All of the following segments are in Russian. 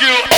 you.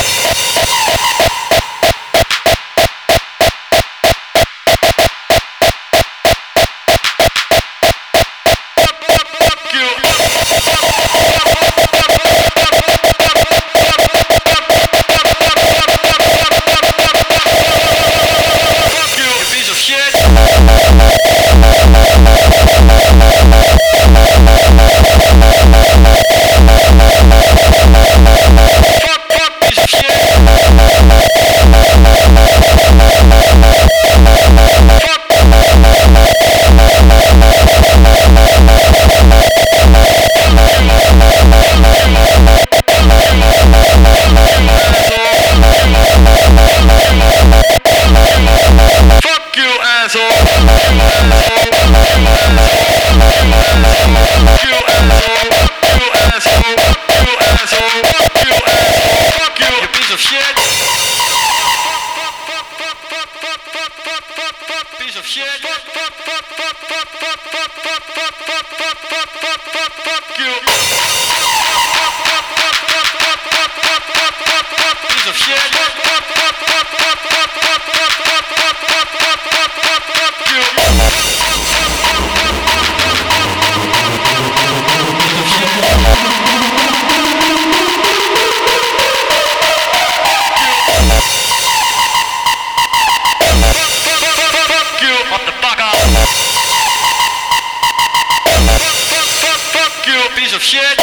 Fuck you, piece of shit.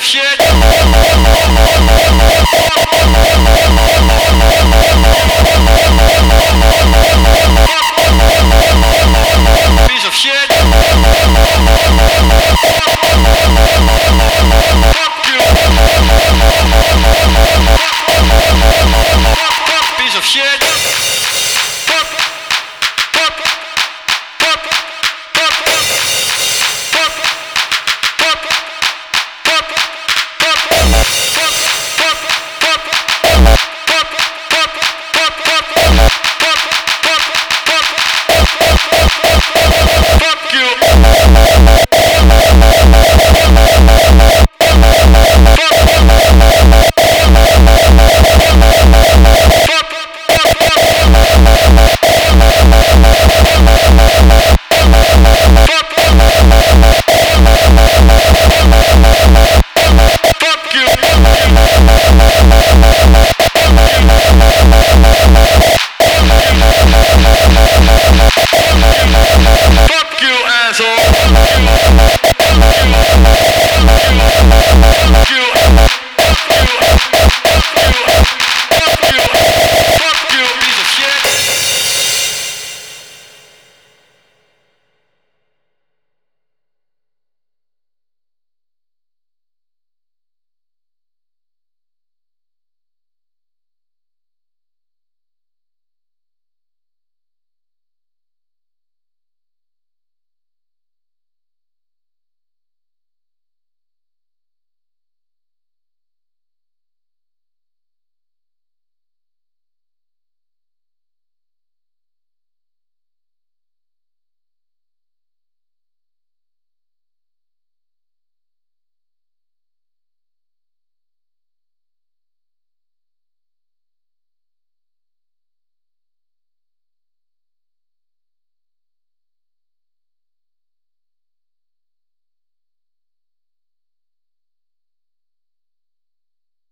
shit.